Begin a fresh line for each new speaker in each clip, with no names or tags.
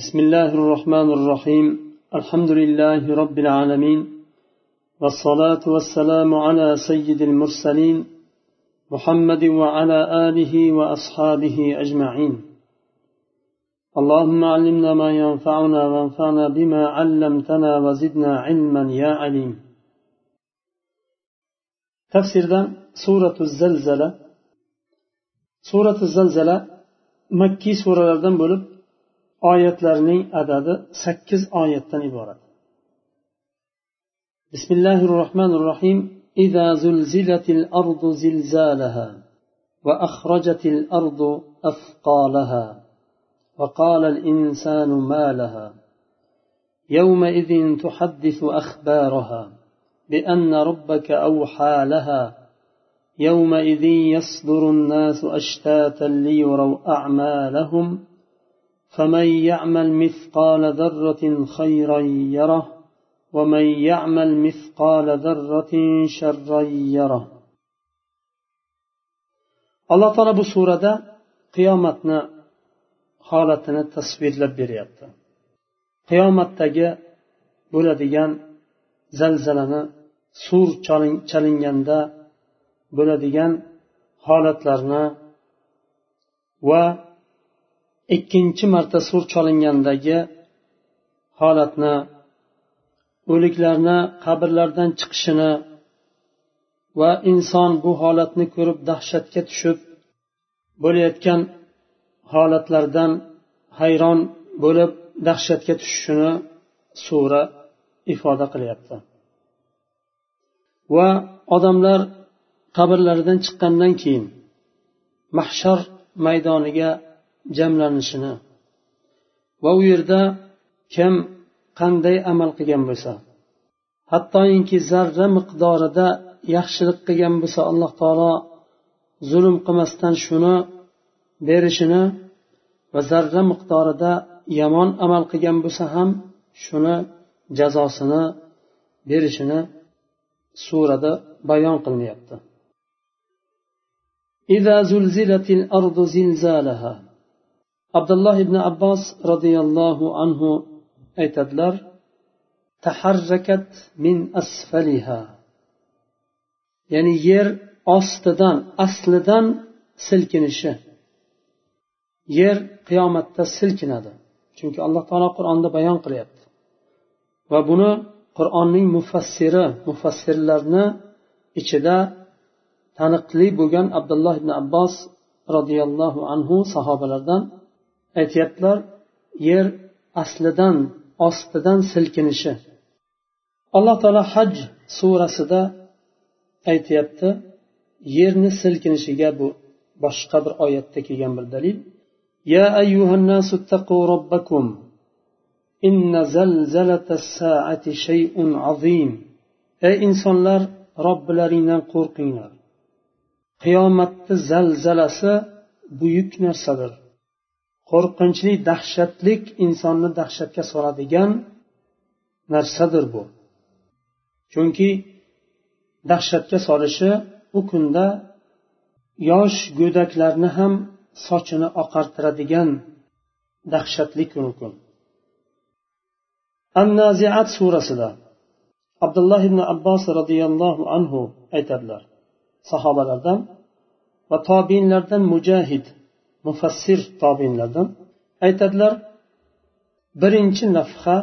بسم الله الرحمن الرحيم الحمد لله رب العالمين والصلاة والسلام على سيد المرسلين محمد وعلى آله وأصحابه أجمعين اللهم علمنا ما ينفعنا وانفعنا بما علمتنا وزدنا علما يا عليم تفسير سورة الزلزلة سورة الزلزلة مكي سورة بولب oyatlarning adadi sakkiz oyatdan iborat بسم الله الرحمن الرحيم إذا زلزلت الأرض زلزالها وأخرجت الأرض أثقالها وقال الإنسان ما لها يومئذ تحدث أخبارها بأن ربك أوحى لها يومئذ يصدر الناس أشتاتا ليروا أعمالهم فمن يعمل مثقال ذرة خيرا يره ومن يعمل مثقال ذرة شرا يره alloh taolo bu surada qiyomatni holatini tasvirlab beryapti qiyomatdagi bo'ladigan zalzalani sur chalinganda bo'ladigan holatlarni va ikkinchi marta sur cholingandagi holatni o'liklarni qabrlardan chiqishini va inson bu holatni ko'rib dahshatga tushib bo'layotgan holatlardan hayron bo'lib dahshatga tushishini sura ifoda qilyapti. Va odamlar qabrlaridan chiqqandan keyin mahshar maydoniga jamlanishini va u yerda kim qanday amal qilgan bo'lsa hattoki zarra miqdorida yaxshilik qilgan bo'lsa alloh taolo zulm qilmasdan shuni berishini va zarra miqdorida yomon amal qilgan bo'lsa ham shuni jazosini berishini surada bayon qilinyapti إذا زلزلت الأرض زلزالها Abdulloh ibn abbos roziyallohu anhu aytadilar taharrakat min asfaliha. Ya'ni yer ostidan aslidan silkinishi. Yer qiyomatda silkinadi. Chunki alloh taolo qur'onda bayon qilyapti. Va buni qur'onning mufassiri mufassirlarni ichida taniqli bo'lgan abdulloh ibn abbos roziyallohu anhu sahobalardan aytyaptilar yer aslidan ostidan silkinishi alloh taolo haj surasida aytyapti yerni silkinishiga bu boshqa bir oyatda kelgan bir dalil يا أيها الناس اتقوا ربكم إن زلزلة الساعة شيء عظيم أي إنسان لار رب لارينا قرقينا قيامة زلزلة buyuk narsadir Qo'rqinchli dahshatlik insonni dahshatga soladigan narsadir bu. Chunki dahshatga solishi u kunda yosh go'daklarni ham sochini oqartiradigan dahshatli kun kun annaziat surasida abdulloh ibn abbos roziyallohu anhu aytadilar. Sahobalardan va tobinlardan mujahid mufassir tobinlardan aytadilar birinchi nafha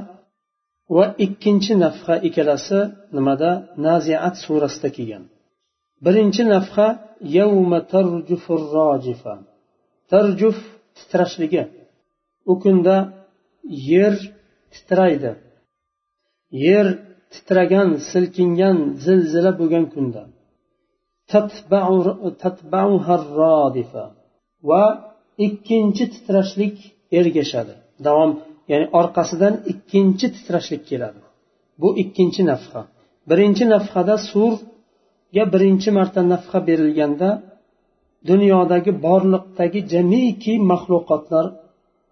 va ikkinchi nafha ikkalasi nimada? Naziat surasida kelgan. Birinchi nafha yavma tarjufur rojifa tarjuf titrashligi. U kunda yer titraydi. Yer titragan silkingan zilzila bo'lgan kunda. Va ikkinchi titrashlik ergashadi. Davom ya'ni orqasidan ikkinchi titrashlik keladi. Bu ikkinchi nafha. Birinchi nafhada surga birinchi marta nafha berilganda dunyodagi borliqdagi jamiki maxluqotlar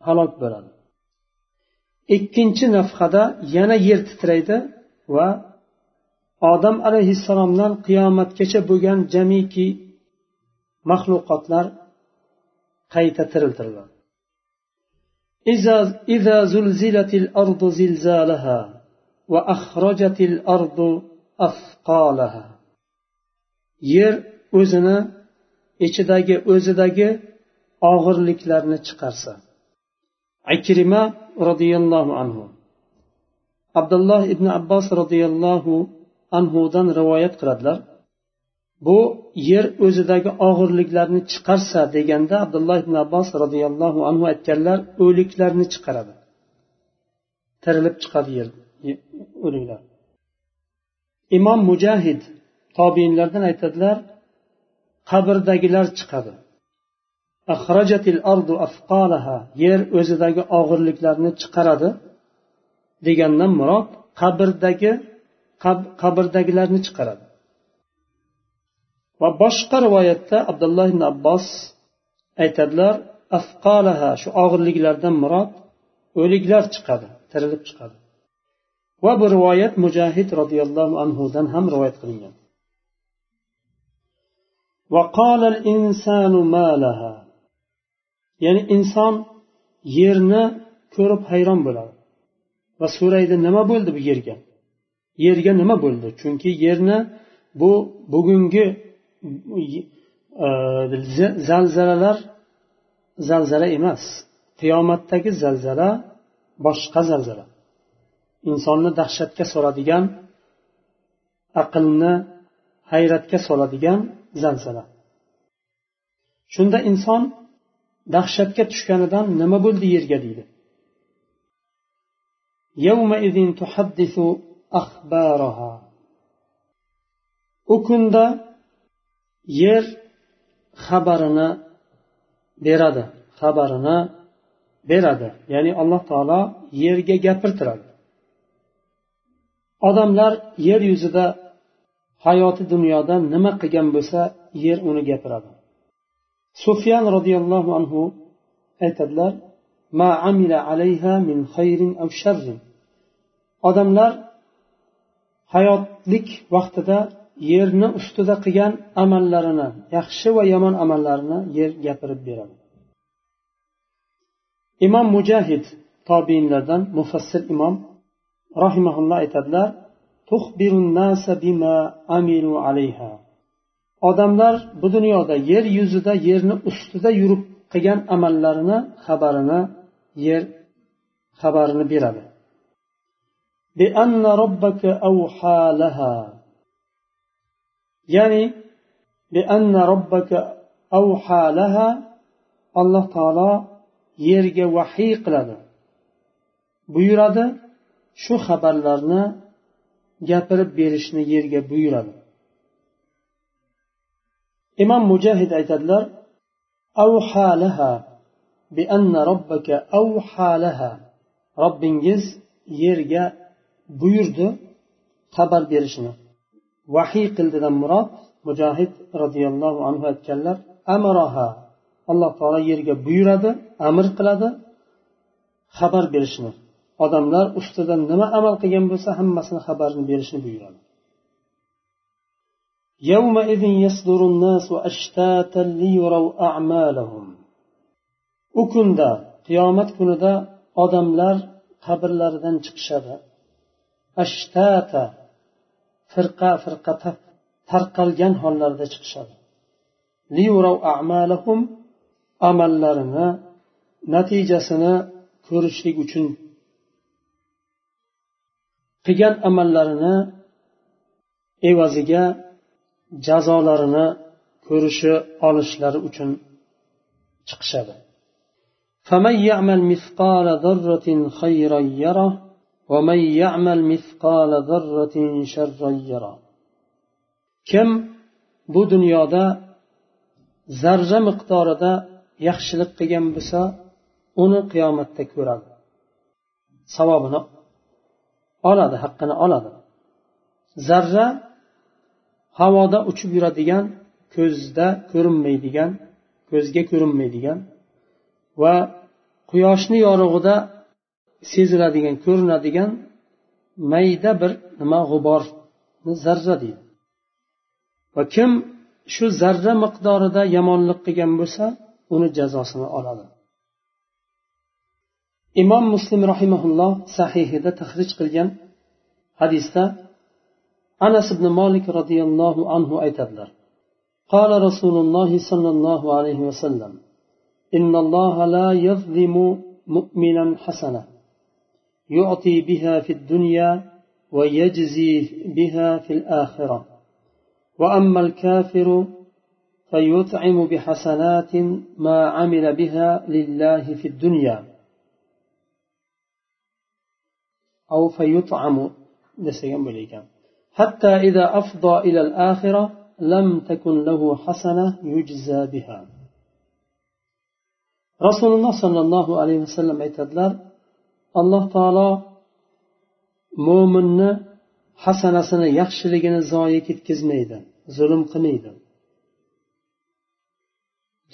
halok bo'ladi. Ikkinchi nafhada yana yer titraydi va odam alayhissalomdan qiyomatgacha bo'lgan jamiki maxluqotlar qayta tiriltiriladi إذا, إذا زلزلت الأرض زلزالها وأخرجت الأرض أثقالها yer o'zini ichidagi o'zidagi og'irliklarni chiqarsa akrima roziyallohu anhu abdulloh ibn abbos roziyallohu anhudan rivoyat qiladilar Bu yer o'zidagi og'irliklarni chiqarsa deganda abdulloh ibn abbos roziyallohu anhu aytganlar o'liklarni chiqaradi. Tirilib chiqadi yer o'liklar. Imom mujahid tobiinlardan aytadilar qabrdagilar chiqadi. Yer o'zidagi og'irliklarni chiqaradi degandan murod qabrdagi qabrdagilarni chiqaradi. va boshqa rivoyatda abdulloh ibn abbos aytadilar afqolaha shu og'irliklardan murod o'liklar chiqadi tirilib chiqadi. Va bu rivoyat mujahid roziyallohu anhudan ham rivoyat qilingan. Ya'ni inson yerni ko'rib hayron bo'ladi. Va so'raydi nima bo'ldi bu yerga? Yerga nima bo'ldi? Chunki yerni bu bugungi zalzalalar zalzala emas. Qiyomatdagi zalzala boshqa zalzala. Insonni dahshatga soladigan aqlni hayratga soladigan zalzala. Shunda inson dahshatga tushganidan nima bo'ldi yerga deydi. U kunda yer xabarini beradi xabarini beradi. Ya'ni alloh taolo yerga gapirtiradi. Odamlar yer yuzida hayoti dunyoda nima qilgan bo'lsa yer uni gapiradi. Sufyan roziyallohu anhu aytadilar ma amila alayha min khayrin aw sharrin. Odamlar hayotlik vaqtida yerni ustida qilgan amallarini yaxshi va yomon amallarini yer gapirib beradi. Imom mujahid tobiinlardan mufassir imom rahimaulloh aytadilar odamlar bu dunyoda yer yuzida yerni ustida yurib qilgan amallarini xabarini yer xabarini beradi. Ya'ni alloh taolo yerga vahiy qiladi. Buyuradi shu xabarlarni gapirib berishni yerga buyuradi. Imom mujahid aytadilar robbingiz yerga buyurdi xabar berishni vahiy qildidan murod mujohid roziyallohu anhu aytganlar amroha alloh taolo yerga buyuradi amr qiladi xabar berishni odamlar ustidan nima amal qilgan bo'lsa hammasini xabarini berishni buyuradi يومئذ يصدر الناس أشتاتا ليروا أعمالهم u kunda qiyomat kunida odamlar qabrlaridan chiqishadi ashtata firqa firqa tarqalgan hollarda chiqishadi. Amallarini natijasini ko'rishlik uchun qilgan amallarini evaziga jazolarini ko'rishi olishlari uchun chiqishadi. فمن يعمل مثقال ذرة خيرا يره ومن يعمل مثقال ذرة شرا يره kim bu dunyoda zarra miqdorida yaxshilik qilgan bo'lsa uni qiyomatda ko'radi savobini oladi haqqini oladi zarra havoda uchib yuradigan ko'zda ko'rinmaydigan ko'zga ko'rinmaydigan va quyoshni yorug'ida seziladigan ko'rinadigan mayda bir nima g'uborni zarra deydi va kim shu zarra miqdorida yomonlik qilgan bo'lsa uni jazosini oladi imom muslim rahimaulloh sahihida tahrij qilgan hadisda anas ibn molik roziyallohu anhu aytadilar قال رسول الله صلى الله عليه وسلم إن الله لا يظلم مؤمنا حسنة يعطي بها في الدنيا ويجزي بها في الآخرة. وأما الكافر فيطعم بحسنات ما عمل بها لله في الدنيا. أو فيطعم حتى إذا أفضى إلى الآخرة لم تكن له حسنة يجزى بها. رسول الله صلى الله عليه وسلم aytadilar alloh taolo mo'minni hasanasini yaxshiligini zoyi ketkazmaydi zulm qilmaydi.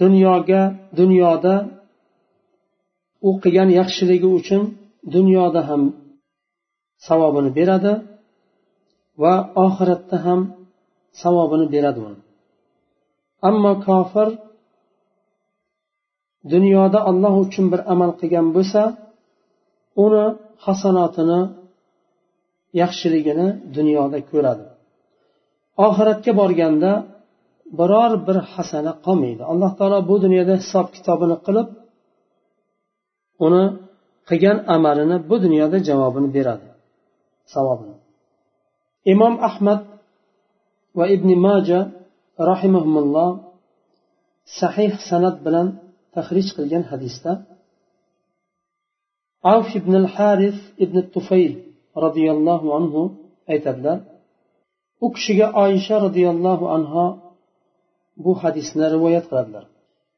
Dunyoga dunyoda u qilgan yaxshiligi uchun dunyoda ham savobini beradi va oxiratda ham savobini beradi uni. Ammo kofir dunyoda alloh uchun bir amal qilgan bo'lsa uni hasanotini yaxshiligini dunyoda ko'radi. Oxiratga borganda biror bir hasana qolmaydi. Alloh taolo bu dunyoda hisob kitobini qilib uni qilgan amalini bu dunyoda javobini beradi savobini. Imom ahmad va ibn maja rahimahumulloh sahih san'at bilan tahrij qilgan hadisda avf ibn al haris ibn tufayl roziyallohu anhu aytadilar u kishiga oysha roziyallohu anhu bu hadisni rivoyat qiladilar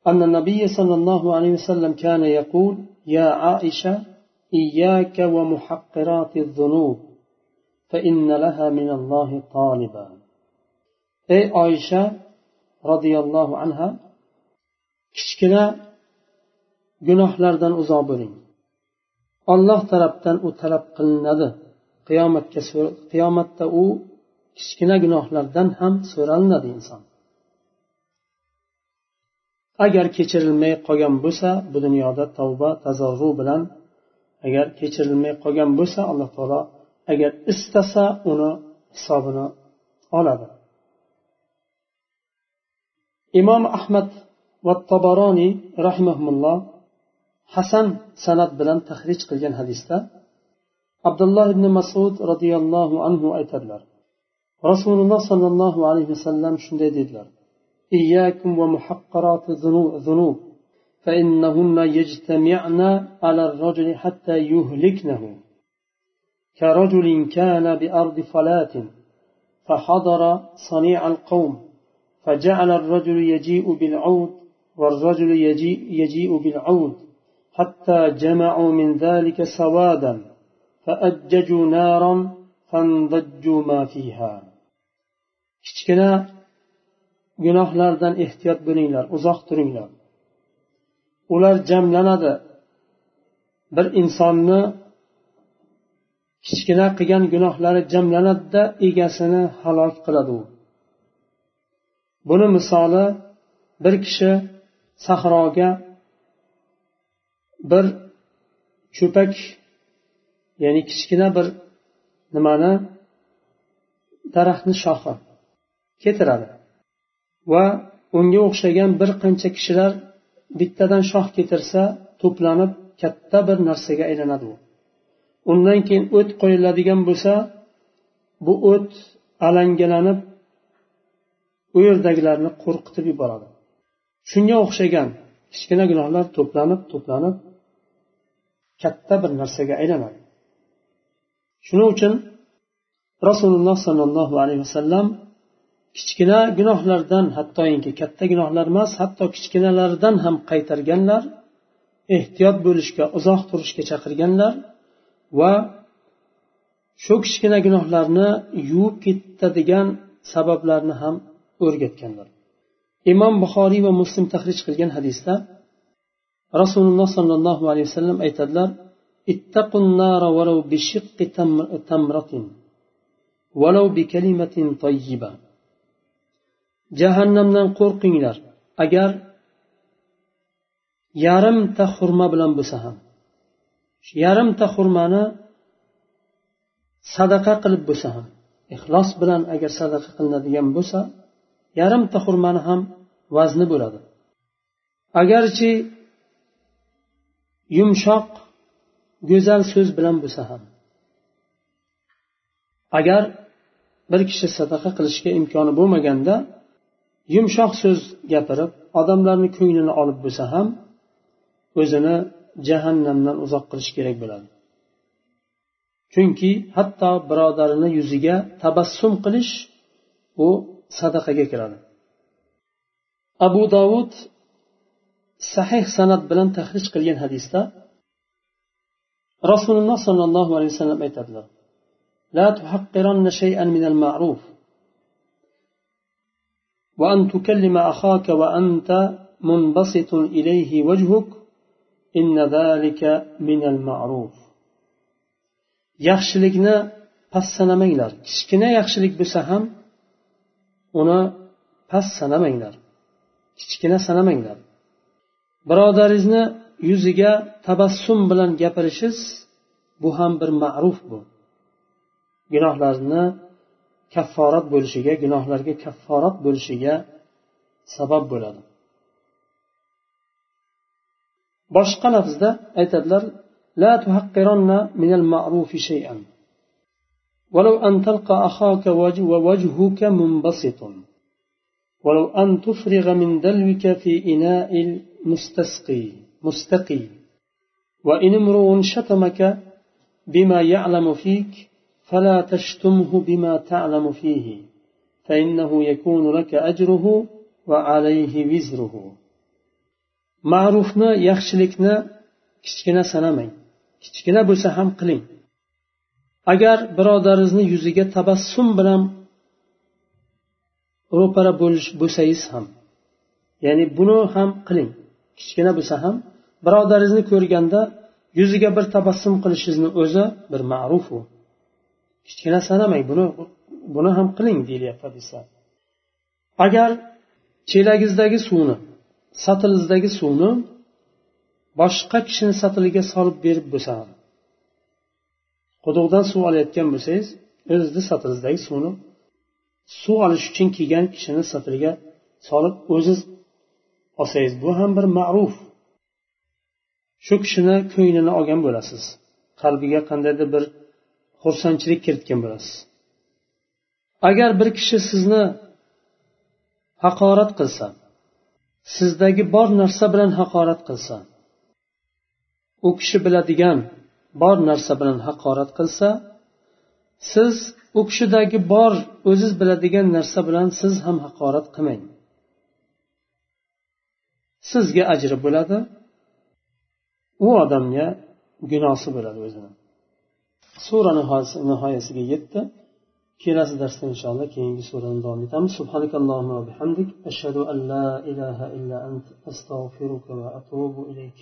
أن النبي صلى الله عليه وسلم كان يقول يا عائشة إياك ومحقرات الذنوب فإن لها من الله طالبا أي عائشة رضي الله عنها kichkina gunohlardan uzoq bo'ling olloh tarafdan u talab qilinadi. Qiyomatga qiyomatda u kichkina gunohlardan ham so'ralinadi inson. Agar kechirilmay qolgan bo'lsa bu dunyoda tavba tazorru bilan agar kechirilmay qolgan bo'lsa alloh taolo agar istasa uni hisobini oladi. Imom ahmad va tabaroniy rahimahulloh حسن سند بلن تخريج قلين حديثة عبد الله بن مسعود رضي الله عنه أيتدلر رسول الله صلى الله عليه وسلم شنده ديدلر إياكم ومحقرات ذنوب فإنهن يجتمعن على الرجل حتى يهلكنه كرجل كان بأرض فلاة فحضر صنيع القوم فجعل الرجل يجيء بالعود والرجل يجيء, يجيء بالعود حتى جمعوا من ذلك سوادا فأججوا نارا فانضجوا ما فيها kichkina gunohlardan ehtiyot bo'linglar uzoq turinglar ular jamlanadi bir insonni kichkina qilgan gunohlari jamlanadida egasini halok qiladi u buni misoli bir kishi sahroga bir cho'pak ya'ni kichkina bir nimani daraxtni shoxi ketiradi va unga o'xshagan bir qancha kishilar bittadan shox ketirsa to'planib katta bir narsaga aylanadi u. Undan keyin o't qo'yiladigan bo'lsa bu o't alangalanib u yerdagilarni qo'rqitib yuboradi. Shunga o'xshagan kichkina gunohlar to'planib to'planib katta bir narsaga aylanadi. Shuning uchun rasululloh sollallohu alayhi vasallam kichkina gunohlardan hattoki katta gunohlar emas hatto kichkinalardan ham qaytarganlar ehtiyot bo'lishga uzoq turishga chaqirganlar va shu kichkina gunohlarni yuvib ketadigan sabablarni ham o'rgatganlar. Imom buxoriy va muslim tahrij qilgan hadisda rasululloh sollallohu alayhi vasallam aytadilar jahannamdan qo'rqinglar agar yarimta xurma bilan bo'lsa ham. Yarimta xurmani sadaqa qilib bo'lsa ham ixlos bilan agar sadaqa qilinadigan bo'lsa yarimta xurmani ham vazni bo'ladi. Agarchi yumshoq go'zal so'z bilan bo'lsa ham. Agar bir kishi sadaqa qilishga imkoni bo'lmaganda yumshoq so'z gapirib odamlarni ko'nglini olib bo'lsa ham o'zini jahannamdan uzoq qilish kerak bo'ladi. Chunki hatto birodarini yuziga tabassum qilish u sadaqaga kiradi. Abu dovud sahih san'at bilan tahrij qilgan hadisda rasululloh sollallohu alayhi vasallam aytadilar لا تحقرن شيئا من المعروف وأن تكلم أخاك وأنت منبسط إليه وجهك إن ذلك من المعروف yaxshilikni past sanamanglar kichkina yaxshilik bo'lsa ham uni past sanamanglar kichkina sanamanglar birodaringizni yuziga tabassum bilan gapirishingiz bu ham bir ma'ruf bu gunohlarni kafforat bo'lishiga gunohlarga kafforat bo'lishiga sabab bo'ladi boshqa lafzda aytadilar لا تحقرن من المعروف شيئا ولو أن تلقى أخاك ووجهك منبسط ولو أن تفرغ من دلوك في إناء المستسقي مستقي وإن امرؤ شتمك بما يعلم فيك فلا تشتمه بما تعلم فيه فإنه يكون لك أجره وعليه وزره ma'rufni yaxshilikni kichkina sanamang kichkina bo'lsa ham qiling agar birodaringizni yuziga tabassum bilan ro'para bo'lish bo'lsangiz ham ya'ni buni ham qiling Kichkina bo'lsa ham birodaringizni ko'rganda yuziga bir tabassum qilishingizni o'zi bir ma'ruf u kichkina sanamang buni buni ham qiling deyilyapti hadisda. Agar chelagingizdagi suvni satilingizdagi suvni boshqa kishini satiliga solib berib bo'lsa ham quduqdan suv olayotgan bo'lsangiz o'zizni satilingizdagi suvni suv olish uchun kelgan kishini satiliga solib o'ziz olsangiz bu ham bir ma'ruf. Shu kishini ko'nglini olgan bo'lasiz. Qalbiga qandaydir bir xursandchilik kiritgan bo'lasiz. Agar bir kishi sizni haqorat qilsa sizdagi bor narsa bilan haqorat qilsa u kishi biladigan bor narsa bilan haqorat qilsa siz u kishidagi bor o'ziz biladigan narsa bilan siz ham haqorat qilmang. Sizga ajri bo'ladi. U odamga gunosi bo'ladi o'zini. Sura nihoyasiga yetdi. Kelasi darsda inshaalloh keyingi surani davom etamiz. Subhanakallohumma va bihamdik. Ashhadu an la ilaha illa ant astag'firuka va atubu ilayk.